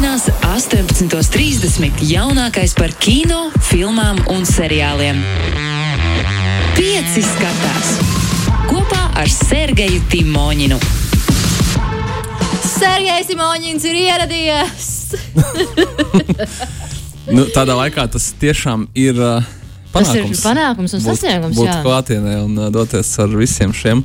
Sestdienās, 18.30. jaunākais par kino, filmām un seriāliem. Pieci skatās kopā ar Sergeju Timoņinu. Sergejs Simoņins ir ieradies! Nu, tādā laikā tas tiešām ir uh, Tas ir panākums. panākums un būt- sasniegums, Būt jā. klātienē un uh, doties ar visiem šiem.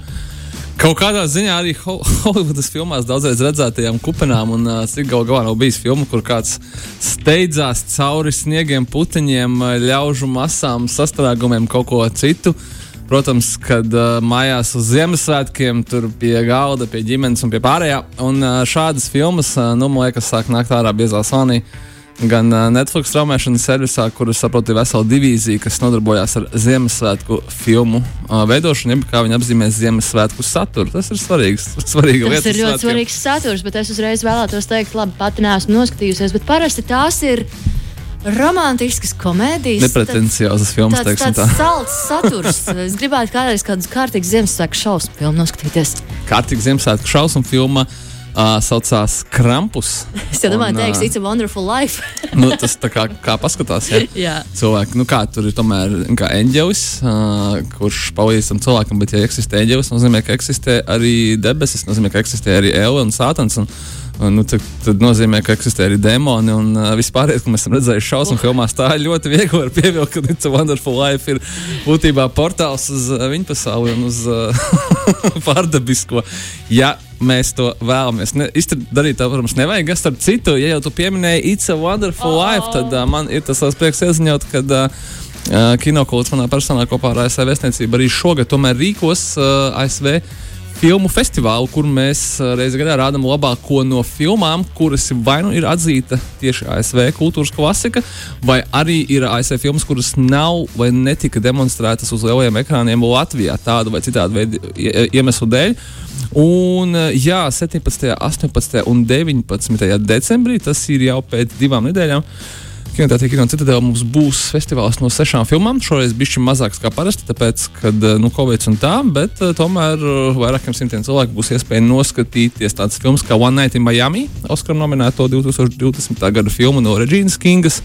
Kaut kādā ziņā arī Ho- Holivudas filmās daudzreiz redzētajām kupenām, un uh, cik gal galā nav bijis filma, kur kāds steidzās cauri sniegiem, puteņiem, uh, ļaužu masām, sastrēgumiem, kaut ko citu. Protams, kad uh, mājās uz Ziemassvētkiem, tur pie galda, pie ģimenes un pie pārējā. Un uh, šādas filmas, uh, nu, man liekas, sāk nākt ārā biezā slānī. Gan Netflix straumēšanas servisā, kur es saprotu, ir vesela divīzija, kas nodarbojās ar Ziemassvētku filmu veidošanu, jeb kā viņi apzīmē Ziemassvētku saturu. Tas ir svarīgs, svarīga lieta. Tas ir ļoti svētkiem. svarīgs saturs, bet es uzreiz vēlētos teikt, labi, pati neesmu noskatījusies, bet parasti tās ir romantiskas komēdijas. Nepretenciozas filmas, Tāds, teiksim tā. salds saturs. Es gribētu kādreiz kādu kārtīgu Ziemassvētku šausmu filmu noskatīties. Kārtīga Ziemassvētku šausmu filma uh, saucās Krampus. Es jau domāju, Un, teiks, ā, it's a wonderful life. nu, tas tā kā, kā paskatās. Ja? Jā. cilvēki, nu kā tur ir tomēr kā eņģelis, uh, kurš palīdz tam cilvēkam, bet ja eksistē eņģelis, nozīmē, ka eksistē arī debesis, nozīmē, ka eksistē arī elle un sātans. Un, nu, tad, tad nozīmē, ka eksistē arī demoni un uh, vispār, ko mēs esam redzējuši šausmu filmās. Tā ir ļoti viegli var pievilkt, ka It's a Wonderful Life ir būtībā portāls uz uh, viņa pasauli un uz uh, pārdabisko. Ja mēs to vēlamies ne, iztar- darīt, tā, protams, nevajag. Es starp citu, ja jau tu pieminēji It's a Wonderful oh. Life, tad uh, man ir tas prieks ieziņot, ka uh, Kinokults manā personā kopā ar ASV vēstniecību arī šogad tomēr rīkos uh, ASV filmu festivālu, kur mēs uh, reizē gadā rādām labāko no filmām, kuras vai nu ir atzīta tieši ASV kultūras klasika, vai arī ir ASV filmas, kuras nav vai netika demonstrētas uz lielajiem ekrāniem Latvijā tādu vai citādu veidu ie- iemeslu dēļ. Un, uh, jā, 17., 18. un 19. decembrī, tas ir jau pēc divām nedēļām. Kinoteātrī Kino Citadēlā mums būs festivāls no sešām filmām. Šoreiz bija mazāks kā parasti, tāpēc, kad nu, Covid un tā, bet uh, tomēr uh, vairākiem simtiem cilvēku būs iespēja noskatīties tādas filmas kā One Night in Miami, Oskara nominēto 2020. gada filmu no Regīnas Kingas.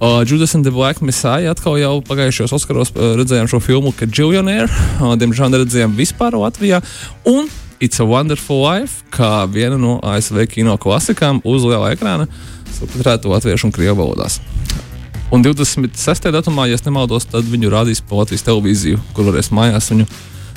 Uh, Judas and the Black Messiah atkal jau pagājušajos Oskaros uh, redzējām šo filmu, ka Jillionaire, uh, diemžēl neredzējām vispār Latvijā. Un It's a Wonderful Life, kā viena no ASV kino klasikām uz liela ekrāna subtitrētu latviešu un krievu valodās. Un 26. datumā, ja es nemaldos, tad viņu rādīs pa Latvijas televīziju, kur varēs mājās viņu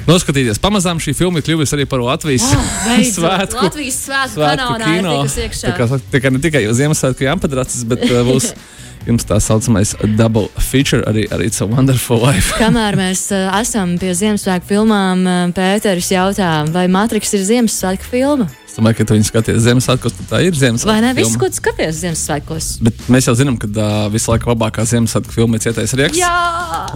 noskatīties. Pamazām šī filma ir kļuvusi arī par Latvijas Beidzot, svētku- Latvijas svētku tikusi iekšā. Tā kā, tā kā ne tikai uz Ziemassvētku jāmpadracis, bet uh, būs jums tā saucamais double feature arī, arī It's a Wonderful Life. Kamēr mēs uh, esam pie Ziemassvētku filmām, uh, Pēteris jautā, vai Matrix ir Ziemassvētku filma? Domāju, ka tu viņu skaties Ziemassvētkos, tad tā ir Ziemassvētku Vai ne? Viss, ko tu skaties Ziemassvētkos? Bet mēs jau zinām, ka uh, visu laiku labākā Ziemassvētku filma ir cietais rieks. Jā!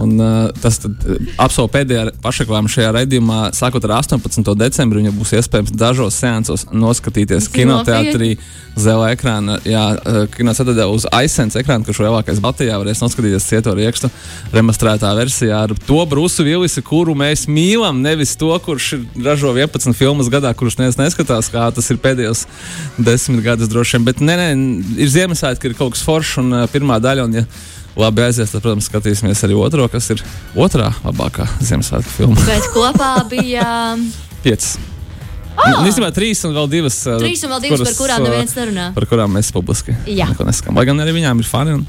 Un, uh, tas apsolīja pēdējā pašreklāmā šajā raidījumā, sākot ar 18. decembri. Viņa būs iespējams dažos seansos noskatīties kinoteātrī, zelta ekrāna, jā, uh, kinocētā uz aizsens ekrāna, kurš lielākais Baltijā varēs noskatīties cieto riekstu remastrētā versijā ar to Brusu Villisi, kuru mēs mīlam, nevis to, kurš ražo 11 filmas gadā, kurš neviens neskatās, kā tas ir pēdējos desmit gadus droši vien. Bet nē, nē, ir Ziemassvētki, ir kaut kas foršs un uh, pirmā daļa. Un, ja, Labi, aizies, tad, protams, skatīsimies arī otro, kas ir otrā labākā Ziemassvētku filma. Bet kopā bija Piecas. Oh! Īstenībā trīs un vēl divas. trīs un vēl divas, par kurām neviens nerunā. Par kurām mēs publiski Jā. neko nesakām. Lai gan arī viņām ir fani. Un,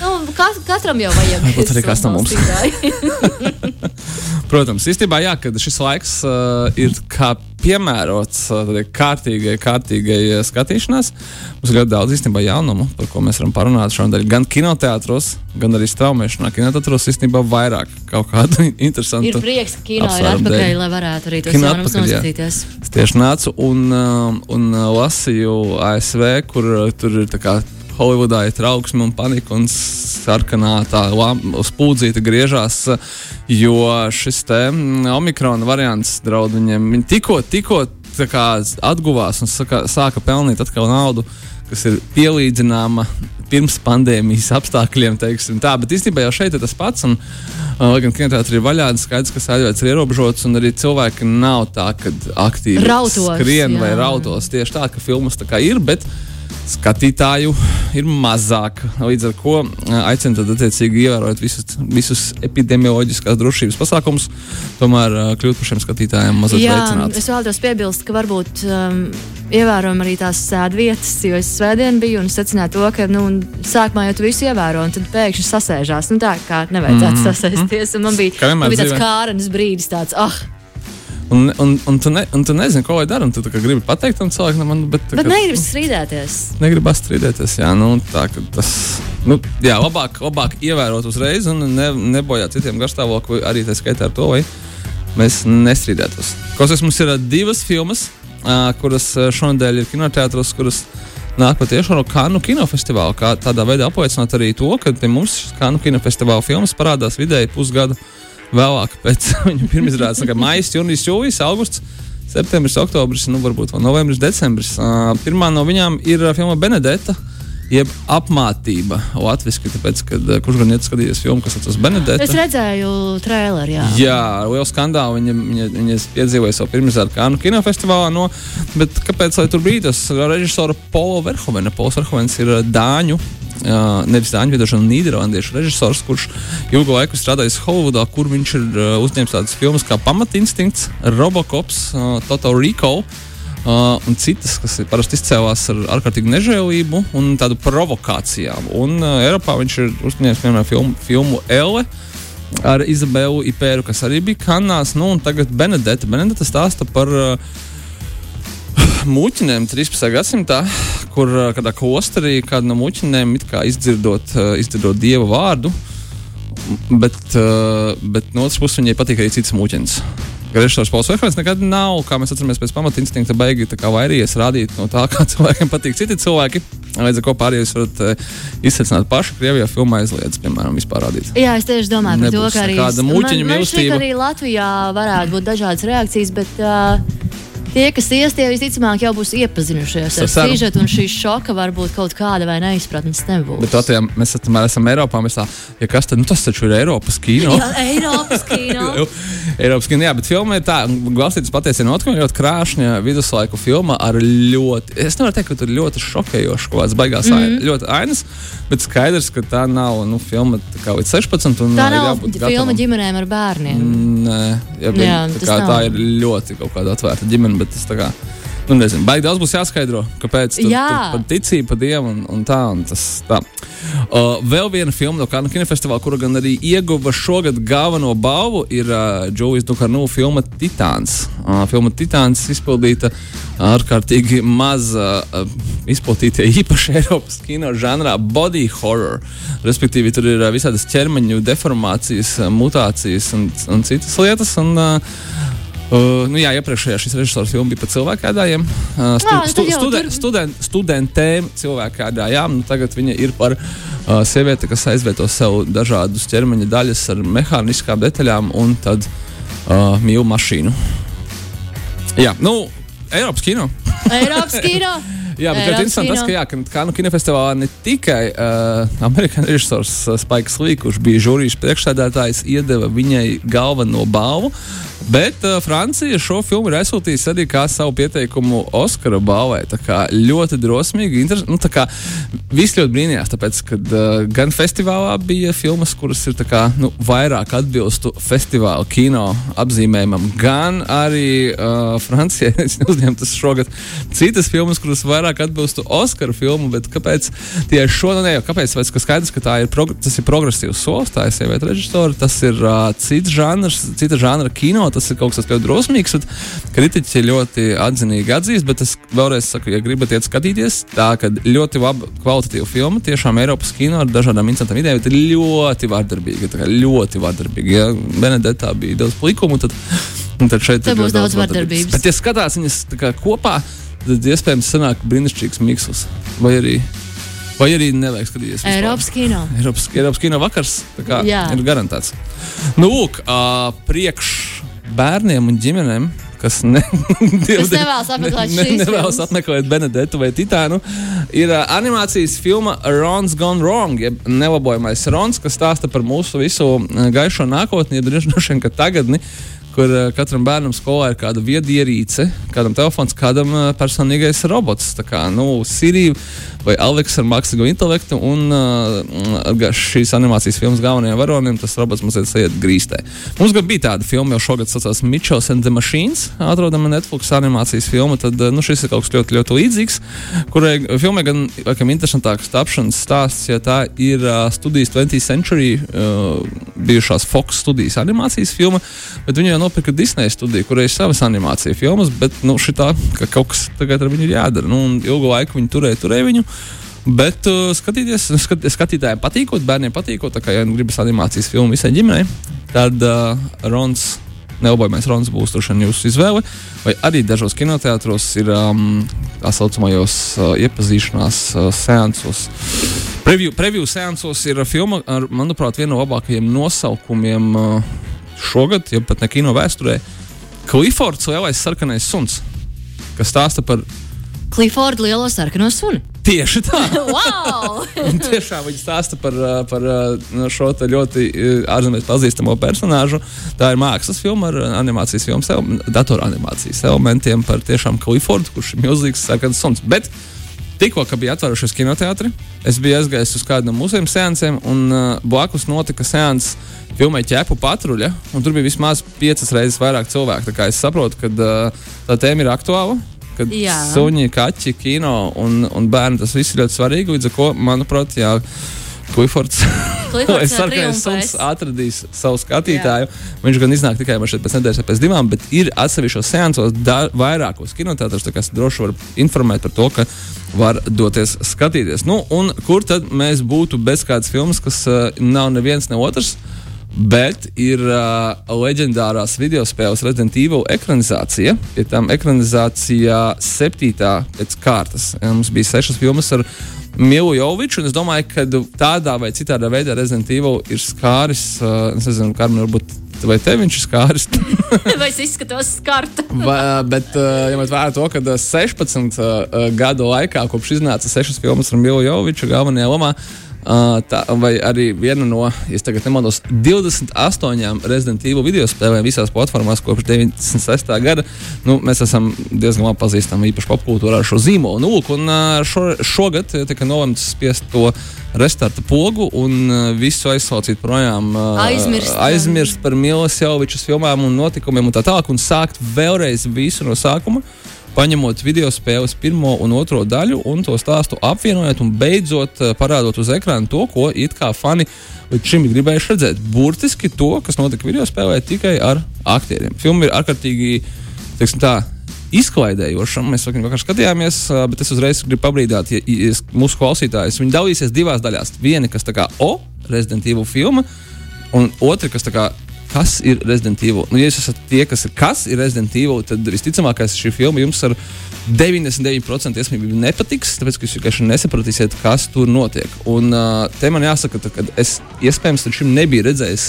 Nu, kat, katram jau vajag. Arī kas no mums. atbalstītāju. protams, īstenībā jā, kad šis laiks uh, ir kā piemērots uh, kārtīgai, kārtīgai uh, skatīšanās. Mums ir ļoti daudz īstenībā jaunumu, par ko mēs varam parunāt šodien. Gan kinoteātros, gan arī straumēšanā. Kinoteātros īstenībā vairāk kaut kādu interesantu. Ir prieks, ka kino ir atpakaļ, dēļ. lai varētu arī tos jaunumus noskatīties. Es tieši nācu un, um, un uh, lasīju ASV, kur uh, tur ir tā kā. Holivudā ir trauksme un panika, un sarkanā tā spūdzīte griežās, uh, jo šis te omikrona variants draud viņiem. Viņi tikko, tikko atguvās un saka, sāka pelnīt atkal naudu, kas ir pielīdzināma pirms pandēmijas apstākļiem. teiksim Tā, bet īstenībā jau šeit ir tas pats. Un, uh, Lai gan kinoteātris ir vaļā, skaidrs, ka sēžamais ir ierobežots, un arī cilvēki nav tā, ka aktīvi Rautos, skrien vai jā. rautos. Tieši tā, ka filmas tā kā ir. Bet, skatītāju ir mazāk. Līdz ar to aicinu tad attiecīgi ievērot visus, visus epidemioloģiskās drošības pasākumus, tomēr kļūt par šiem skatītājiem mazliet veicināts. Es vēlos piebilst, ka varbūt um, ievērojam arī tās sēdvietas, jo es svētdien biju un secināju to, ka nu, sākumā jau tu visu ievēro, un tad pēkšņi sasēžās. Nu, tā kā nevajadzētu mm -hmm. sasēsties. Un man bija, man bija tāds kārenes brīdis, tāds, ah, oh, Un, un, un, tu ne, un tu nezini, ko lai dara. Tu gribi pateikt tam cilvēkam, man, bet, bet negribi strīdēties. Negribu strīdēties. Jā, nu, tā, tas, nu, jā labāk, labāk ievērot uzreiz un ne, nebojāt citiem garstāvokli arī tā skaitā ar to, lai mēs nestrīdētos. Klausies, mums ir divas filmas, kuras šonadēļ ir kinoteātros, kuras nāk patiešām no Kanu kinofestivāla. Kā tādā veidā apliecināt arī to, ka mums Kanu kinofestivāla filmas parādās vidēji pusgadu vēlāk pēc viņa pirmizrādes, kā maija, jūnijas, jūlijas, augusts. Septembris, oktobris, nu, varbūt vēl novembris, decembris. Uh, pirmā no viņām ir filma Benedeta, jeb apmācība latviešu. Tāpēc, kad kurš gan iet skatīties filmu, kas saucas Benedeta? Es redzēju traileru, jā. Jā, liels skandāls. Viņa, viņa, viņa piedzīvoja savu pirmizrādi Kānu kinofestivālā. No, bet kāpēc tur bija tas režisora Paula Verhovena? Pols Verhovens ir Dāņu uh, nevis dāņu viedošana, nīderlandiešu režisors, kurš ilgu laiku strādājis Holivudā, kur viņš ir uh, uzņēmis tādas filmas kā Pamatinstinkts, Robocops, uh, Total Recall. Uh, un citas, kas parasti izcēlās ar ārkārtīgu nežēlību un tādu provokācijām. Un uh, Eiropā viņš ir uzņēmis piemēram filmu, filmu Elle ar Izabelu Ipēru, kas arī bija kanāls. Nu, un tagad Benedeta. Benedeta stāsta par uh, muļķinēm 13. gadsimtā, kur kādā klosterī kāda no muļķinēm izdzirdot, izdzirdot dieva vārdu, bet, bet no otras puses viņai patīk arī cits muļķins. Režisors Pauls Verhofs nekad nav, kā mēs atceramies, pēc pamata instinkta beigi vairījies rādīt no tā, kā cilvēkiem patīk citi cilvēki. Līdz ar to pārējais varat uh, izsvecināt pašu. Krievijā filmā aizliedz, piemēram, vispār rādīt. Jā, es tieši domāju par to, ka arī tāda muļķiņa mīlestība. Arī Latvijā varētu būt dažādas reakcijas, bet uh, Tie, kas ies, tie visticamāk jau būs iepazinušies ar sižetu, un šī šoka var būt kaut kāda vai neizpratnes nebūs. Bet tā, mēs tomēr esam Eiropā. Mēs tā, ja kas tad, nu, tas taču ir Eiropas kino. jā, Eiropas kino. Eiropas kino, jā, bet filma ir tā, balstītas patiesi notikumiem, ļoti krāšņa viduslaiku filma ar ļoti, es nevaru teikt, ka tur ļoti šokējoši kaut kāds baigās mm -hmm. ļoti ainas, bet skaidrs, ka tā nav, nu, filma tā kā līdz 16. Un, tā nav filma ģimenēm ar bērniem. Nē, jā, bet, jā, tā, kā, tā ir ļoti kaut kāda atvērta ģimene bet tas tā kā. Nu, nezinu, baigi daudz būs jāskaidro, kāpēc tur, Jā. tur pat ticība pa dievu un, un tā. Un tas, tā. Uh, vēl viena filma no Kanu kinofestivāla, kura gan arī ieguva šogad galveno balvu, ir uh, Džovijas Dukarnu filma Titāns. Uh, filma Titāns izpildīta ārkārtīgi maz uh, izplatītie īpaši Eiropas kino žanrā body horror. Respektīvi, tur ir uh, visādas ķermeņu deformācijas, uh, mutācijas un, un citas lietas. Un, uh, Uh, nu, jā, iepriekšējā šis režisors filma bija par cilvēku ēdājiem. Uh, stu, jā, stu, studen, studen, studentēm cilvēku ēdājām. Nu, tagad viņa ir par uh, sievieti, kas aizvieto sev dažādus ķermeņa daļas ar mehāniskām detaļām un tad uh, mīlu mašīnu. Jā, nu, Eiropas kino. Eiropas kino. Jā, bet ļoti interesanti tas, ka, jā, ka Kanu kinofestivālā ne tikai uh, amerikāņu režisors Spaiks Lī, kurš bija žūrijas priekšsēdētājs, iedeva viņai galveno balvu, Bet uh, Francija šo filmu ir aizsūtījusi arī kā savu pieteikumu Oskara balvai. Tā kā ļoti drosmīgi. Nu, kā, visi ļoti brīnījās, tāpēc, ka uh, gan festivālā bija filmas, kuras ir kā, nu, vairāk atbilstu festivāla kino apzīmējumam, gan arī uh, Francijai uzņemtas šogad citas filmas, kuras vairāk atbilstu Oskara filmu. Bet kāpēc tieši šo nu, ne jau? Kāpēc? Tāpēc, ka skaidrs, ka ir tas ir progresīvs solis, tā ir sieviete režisora, tas ir uh, cits žanrs, cita žanra kino tas ir kaut kas ļoti drosmīgs. Kritiķi ļoti atzinīgi atzīst, bet es vēlreiz saku, ja gribat iet skatīties, tā ka ļoti laba kvalitatīva filma, tiešām Eiropas kino ar dažādām interesantām idejām, bet ir ļoti vardarbīga. Ļoti vardarbīga. Ja Benedetā bija daudz likumu, tad, tad šeit ir daudz, daudz vardarbības. Bet, ja skatās viņas kopā, tad iespējams sanāk brīnišķīgs miksls. Vai arī Vai arī nevajag skatīties? Eiropas kino. Eiropas, Eiropas kino vakars ir garantēts. Nu, lūk, uh, priekš bērniem un ģimenēm, kas ne, dievde, nevēlas apmeklēt, ne, ne, nevēlas apmeklēt Benedetu vai Titānu, ir uh, animācijas filma Ron's Gone Wrong, jeb nelabojamais Rons, kas stāsta par mūsu visu gaišo nākotni, ja droši vien, ka tagadni kur uh, katram bērnam skolā ir kāda viedierīce, kādam telefons, kādam uh, personīgais robots. Tā kā nu, Sirija vai Aleks ar mākslīgo intelektu un uh, šīs animācijas filmas galvenajiem varonim tas robots mazliet sajiet grīstē. Mums gan bija tāda filma jau šogad, saucās Mitchells and the Machines, atrodama Netflix animācijas filma, tad nu, šis ir kaut kas ļoti, ļoti līdzīgs, kurai filmai gan laikam interesantāks tapšanas stāsts, ja tā ir uh, studijas 20th Century uh, bijušās Fox studijas animācijas filma, bet viņi jau nopirka Disneja studiju, kurai ir savas animācijas filmas, bet nu, šitā, ka kaut kas tagad ar viņu ir jādara. Nu, ilgu laiku viņi turēja, turēja viņu. Bet uh, skatīties, skat, skatītājiem patīkot, bērniem patīkot, tā kā ja nu gribas animācijas filmu visai ģimenei, tad uh, Rons. Neobojamais Rons būs jūsu izvēle. Vai arī dažos kinoteātros ir um, tā saucamajos uh, iepazīšanās uh, seansos. Preview, preview seansos ir filma ar, manuprāt, vienu no labākajiem nosaukumiem uh, šogad, ja pat ne kino vēsturē. Klifords lielais sarkanais suns, kas stāsta par Kliforda lielo sarkano suni. Tieši tā. wow! Tiešām viņi stāsta par, par uh, šo ļoti ārzemēs pazīstamo personāžu. Tā ir mākslas filma ar animācijas filmas, datoranimācijas elementiem par tiešām Klifordu, kurš ir milzīgs sarkans suns. Bet tikko bija atvērušies kinoteātri, es biju aizgājis uz kādu no mūsējiem seansiem, un uh, blakus notika seans filmai ķēpu patruļa, un tur bija vismaz piecas reizes vairāk cilvēku. Es saprotu, ka uh, tā tēma ir aktuāla kad jā. suņi, kaķi, kino un, un bērni tas viss ir ļoti svarīgi. Līdz ar to, manuprāt, jā. Klifords vai Sarkanais suns atradīs savu skatītāju. Jā. Viņš gan iznāk tikai pēc nedēļas pēc divām, bet ir atsevišķos seansos vairākos kinoteātros, kas droši var informēt par to, ka var doties skatīties. Nu, un kur tad mēs būtu bez kādas filmas, kas uh, nav neviens ne otrs? Bet ir uh, leģendārās video spēles Resident Evil ekranizācija. Pie tam ekranizācijā septītā pēc kārtas. Ja, mums bija sešas filmas ar Milu Joviču, un es domāju, ka tādā vai citādā veidā Resident Evil ir skāris. Uh, es nezinu, kā man varbūt vai te viņš ir skāris. vai es izskatos skarta? vai, bet, uh, ja mēs vērā to, ka 16 uh, gadu laikā, kopš iznāca sešas filmas ar Milu Joviču galvenajā lomā, Uh, tā, vai arī viena no, ja tagad nemaldos, 28 Resident Evil video spēlēm visās platformās kopš 96. gada. Nu, mēs esam diezgan labi pazīstami īpaši popkultūrā ar šo zīmolu. Nu, lūk, un, uh, šo, šogad tika nolemts spiest to restarta pogu un uh, visu aizsaucīt projām. Uh, aizmirst. aizmirst par Milas Jovičas filmām un notikumiem un tā tālāk un sākt vēlreiz visu no sākuma paņemot video spēles pirmo un otro daļu un to stāstu apvienojot un beidzot eh, parādot uz ekrāna to, ko it kā fani līdz šim gribējuši redzēt. Burtiski to, kas notika video spēlē, tikai ar aktieriem. Filma ir ārkārtīgi, teiksim tā, izklaidējoša. Mēs vienkārši skatījāmies, eh, bet es uzreiz gribu pabrīdāt, ja, ja mūsu klausītājus. Viņi dalīsies divās daļās. Viena, kas tā kā O, Resident Evil filma, un otra, kas tā kā kas ir Resident Evil. Nu, ja jūs esat tie, kas ir, kas ir Resident Evil, tad visticamākais šī filma jums ar 99% iespējamību nepatiks, tāpēc ka jūs vienkārši nesapratīsiet, kas tur notiek. Un uh, te man jāsaka, ka es iespējams līdz šim nebiju redzējis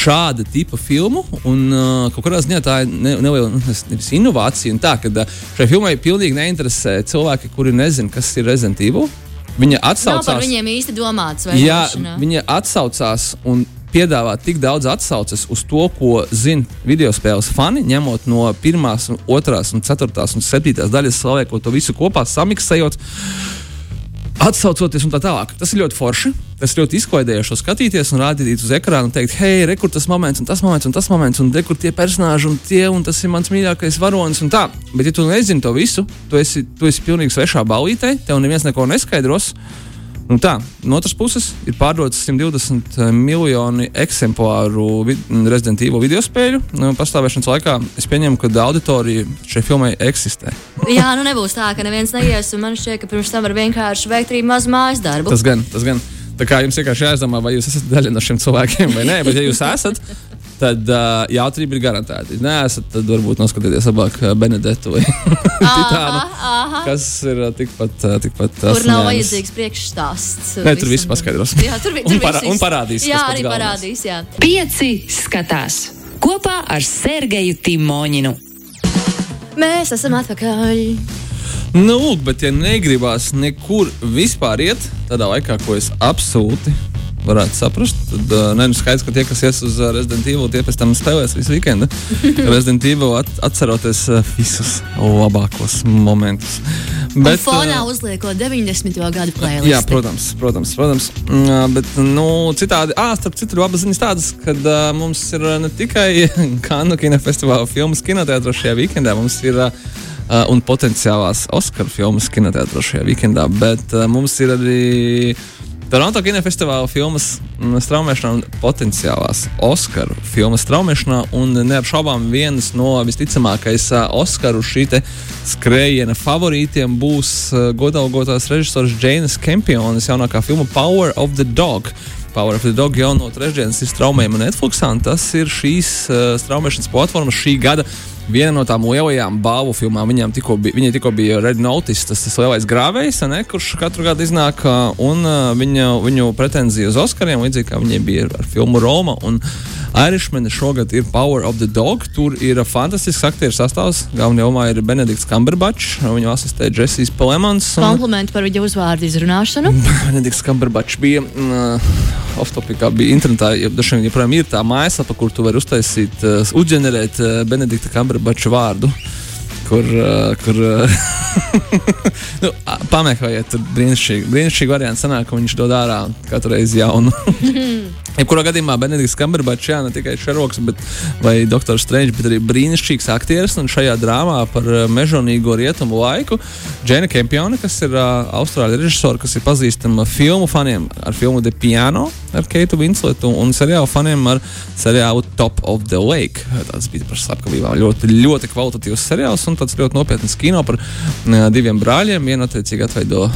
šāda tipa filmu, un uh, kaut kādā ziņā tā ir ne, neliela nu, nevis inovācija. Tā, ka uh, šai filmai pilnīgi neinteresē cilvēki, kuri nezina, kas ir Resident Evil. Viņa atsaucās. Nav par viņiem īsti domāts. Jā, viņa atsaucās un piedāvā tik daudz atsauces uz to, ko zina video spēles fani, ņemot no pirmās, otrās, un ceturtās un septītās daļas, saliekot to visu kopā, samiksējot. Atcaucoties un tā tālāk. Tas ir ļoti forši. Tas ļoti izklaidējoši skatīties un rādīt uz ekrāna un teikt, hei, re, kur tas moments, un tas moments, un tas moments, un re, kur tie personāļi, un tie, un tas ir mans mīļākais varonis, un tā. Bet, ja tu nezini to visu, tu esi, tu esi pilnīgi svešā ballītē, tev neviens neko neskaidros. Nu tā, no otras puses ir pārdotas 120 miljoni eksemplāru vid Resident Evil video spēļu. Nu, pastāvēšanas laikā es pieņemu, ka auditorija šai filmai eksistē. Jā, nu nebūs tā, ka neviens neies, un man šķiet, ka pirms tam var vienkārši veikt arī mazu mājas darbu. Tas gan, tas gan. Tā kā jums vienkārši jāizdomā, vai jūs esat daļa no šiem cilvēkiem vai nē, bet ja jūs esat, tad uh, jautrība ir garantēta. Ja neesat, tad varbūt noskatieties labāk Benedetu vai Titānu, kas ir tikpat. Tikpat tur nav vajadzīgs priekšstāsts. Nē, tur viss paskaidros. Jā, tur, tur un, parā, un parādīs. Jā, arī parādīs. Jā. Pieci skatās kopā ar Sergeju Timoņinu. Mēs esam atpakaļ. Nu, lūk, bet, ja negribās nekur vispār iet, tādā laikā, ko es absolūti varētu saprast. Tad, uh, ne, nu skaidrs, ka tie, kas ies uz Resident Evil, tie pēc tam spēlēs visu weekendu. Resident Evil at, atceroties uh, visus labākos momentus. Bet, un fonā uh, uzliekot 90. gadu plēli. Jā, protams, protams. protams. Uh, bet, nu, citādi, ah, starp citu, labas ziņas tādas, ka uh, mums ir ne tikai Kanu kinofestivāla filmas kinoteātros šajā weekendā, mums ir uh, un potenciālās Oskaru filmas kinoteātros šajā weekendā, bet uh, mums ir arī Toronto kinofestivāla filmas mm, straumēšanā potenciālās Oskaru filmas straumēšanā. Un neapšaubām viens no visticamākais Oskaru šī skrējiena favorītiem būs godalgotās režisors Džeinas Kempionas jaunākā filma Power of the Dog. Power of the Dog jau no trešdienas ir straumējama Netflix. Tas ir šīs uh, straumēšanas platformas šī gada viena no tām lielajām balvu filmām. Viņam tikko bija, viņai tikko bija Red Notice, tas, tas lielais grāvējs, ne, kurš katru gadu iznāk, un uh, viņa, viņu pretenzija uz Oskariem, līdzīgi kā viņai bija ar filmu Roma. Un, Irishman šogad ir Power of the Dog. Tur ir fantastisks aktieru sastāvs. Galvenajā lomā ir Benedikts Kamberbačs, viņu asistē Jessijas Palemans. Un... Komplimenti par viņa uzvārdu izrunāšanu. Benedikts Kamberbačs bija uh, off-topikā, bija internetā. Ja, dažiem joprojām ir tā mājaslapa, kur tu vari uztaisīt, uh, uzģenerēt uh, Benedikta Kamberbača vārdu kur, uh, kur uh, nu, pameklējiet, tur brīnišķīgi, brīnišķīgi variants sanāk, ka viņš dod ārā katru reizi jaunu. Jebkurā gadījumā Benedikts Kamberbačs, jā, ne tikai Šeroks, bet arī Dr. Strange, bet arī brīnišķīgs aktieris. Un šajā drāmā par mežonīgo rietumu laiku Džena Kempione, kas ir uh, austrāļu režisora, kas ir pazīstama filmu faniem ar filmu The Piano ar Keitu Winsletu un seriālu faniem ar seriālu Top of the Lake. Tas bija par slepkavībām ļoti, ļoti kvalitatīvs seriāls un tāds ļoti nopietns kino par diviem brāļiem. Vienu attiecīgi atveido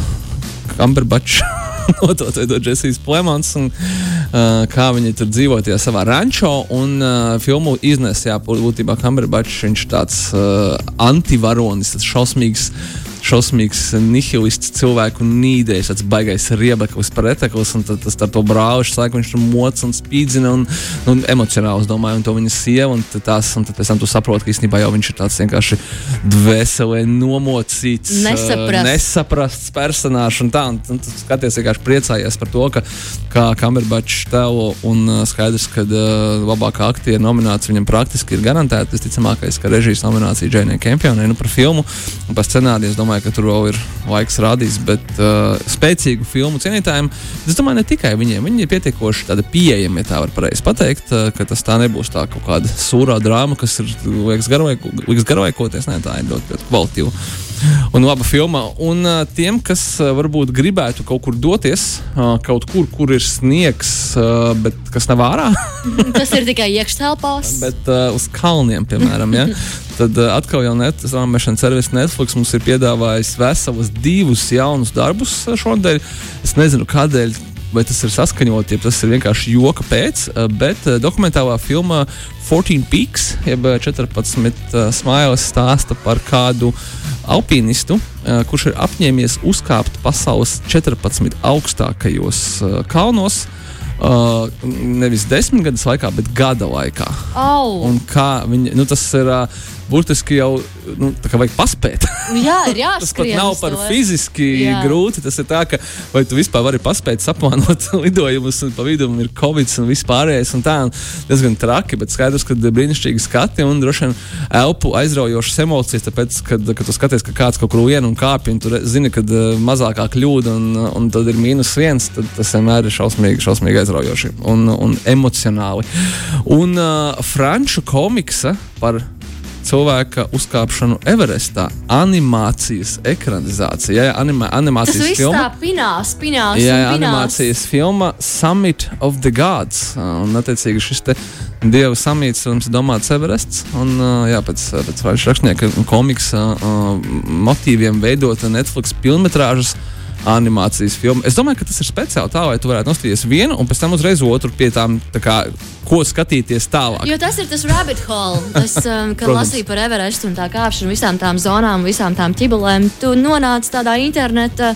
Kamberbačs. to veido Jessijas Plemons, un uh, kā viņi tur dzīvo tajā savā rančo. Un uh, filmu iznesā, būtībā Kamberbačs, viņš tāds uh, antivaronis, tas šausmīgs šausmīgs nihilists cilvēku nīdējs, tāds baigais riebeklis, preteklis, un tad, tas ar to brāli slēg, viņš moc un spīdzina un, nu, emocionāli, es domāju, un to viņa sieva, un tās, un tad pēc tam tu saproti, ka īstenībā jau viņš ir tāds vienkārši dvēselē nomocīts, Nesaprast. nesaprasts personāžs, un tā, un, un tu skaties vienkārši priecājies par to, ka kā Kamerbačs tēlo, un skaidrs, ka uh, labākā aktiera nominācija viņam praktiski ir garantēta, visticamākais, ka režijas nominācija Džēnai Kempionai, nu par filmu un par scenāriju, es domāju, domāju, ka tur vēl ir laiks rādīs, bet uh, spēcīgu filmu cienītājiem, es domāju, ne tikai viņiem, viņi ir pietiekoši pieejami, ja tā var pareizi pateikt, uh, ka tas tā nebūs tā kaut kāda sūrā drāma, kas ir liekas garlaikoties. Nē, tā ir ļoti, ļoti kvalitīva un laba filma. Un uh, tiem, kas uh, varbūt gribētu kaut kur doties, uh, kaut kur, kur ir sniegs, uh, bet kas nav ārā, tas ir tikai iekštelpās. bet uh, uz kalniem, piemēram. Ja? Tad uh, atkal jau net, zvanīšanas servis Netflix mums ir piedāvājis veselus divus jaunus darbus šodien. Es nezinu, kādēļ vai tas ir saskaņot, ja tas ir vienkārši joka pēc, bet dokumentālā filmā 14 Peaks, jeb 14 smailes stāsta par kādu alpīnistu, kurš ir apņēmies uzkāpt pasaules 14 augstākajos kalnos. Uh, nevis desmit gadus laikā, bet gada laikā. Oh. Un kā viņi, nu, tas ir uh, burtiski jau nu, vajag paspēt. Jā, ir jāskrien. tas pat nav par fiziski Jā. grūti. Tas ir tā, ka vai tu vispār vari paspēt saplānot lidojumus, un pa vidu ir covid un viss pārējais. Un tā diezgan traki, bet skaidrs, ka ir brīnišķīgi skati un droši vien elpu aizraujošas emocijas. Tāpēc, kad, kad tu skaties, ka kāds kaut kur lien un kāpj, un tu zini, ka mazākā kļūda un, un tad ir mīnus viens, tad tas vienmēr ir šausmīgi, šausmīgi aizraujoši un, un emocionāli. Un uh, franču komiksa par cilvēka uzkāpšanu Everestā. Animācijas ekranizācija, ja, anima, animācijas Tas filma. tā pinās, pinās. Jā, un pinās. animācijas filma Summit of the Gods. Un, attiecīgi, šis te dievu samīts mums domāts Everests. Un, jā, pēc, pēc franču rakstnieka komiksa motīviem veidota Netflix filmetrāžas animācijas filmu. Es domāju, ka tas ir speciāli tā, lai tu varētu nostīties vienu un pēc tam uzreiz otru pie tām, tā kā, ko skatīties tālāk. Jo tas ir tas rabbit hole, tas, um, kad Protams. lasīju par Everestu un tā kāpšanu, visām tām zonām, visām tām ķibelēm. Tu nonāc tādā internetā.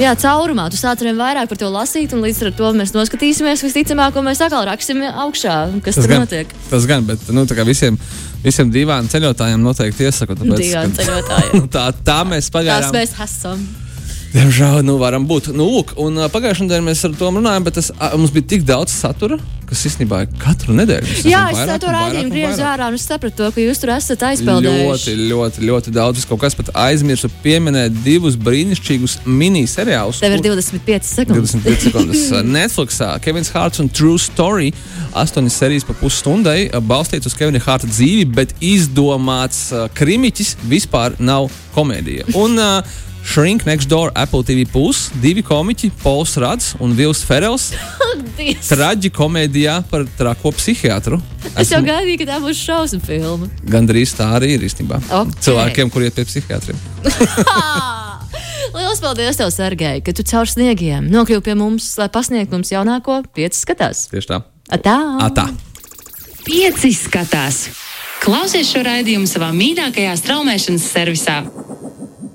Jā, caurumā tu sāc arvien vairāk par to lasīt, un līdz ar to mēs noskatīsimies. Visticamāk, ko mēs atkal raksim augšā, kas Tas tur gan, notiek. tas gan, bet nu, visiem, visiem divām ceļotājiem noteikti iesaku. Tāpēc, ka- ceļotājiem. tā, tā mēs Tās pagājām. mēs esam. Diemžēl, nu, varam būt. Nu, lūk, un pagājušajā nedēļā mēs ar to runājām, bet tas, mums bija tik daudz satura, kas īstenībā ir katru nedēļu. Mēs Jā, es to un griezu ārā un es sapratu to, ka jūs tur esat Ļoti, aizpildījuši. ļoti, ļoti daudz. Es kaut kas pat aizmirsu pieminēt divus brīnišķīgus miniseriālus. Tev ir kur- 25 sekundes. 25 sekundes. Netflixā Kevins Hārts un True Story. Astoņas sērijas pa pusstundai balstīts uz Kevina Hārta dzīvi, bet izdomāts krimiķis vispār nav komēdija. Un uh, Shrink Next Door Apple TV Plus divi komiķi, Pols Rads un Vils Ferels, Dievs. traģi komēdijā par trako psihiatru. Es jau gaidīju, ka tā būs šausmu filma. Gandrīz tā arī ir īstenībā. Ok. Cilvēkiem, kuriem ir pie psihiatriem. Lielas paldies, tev, Sergei, ka tu caur sniegiem nokļuvi pie mums, lai pasniegtu mums jaunāko pieci skatās. Tieši tā. Atā! Atā. Pieci skatās. Klausies šo raidījumu savā mīļākajā straumēšanas servisā.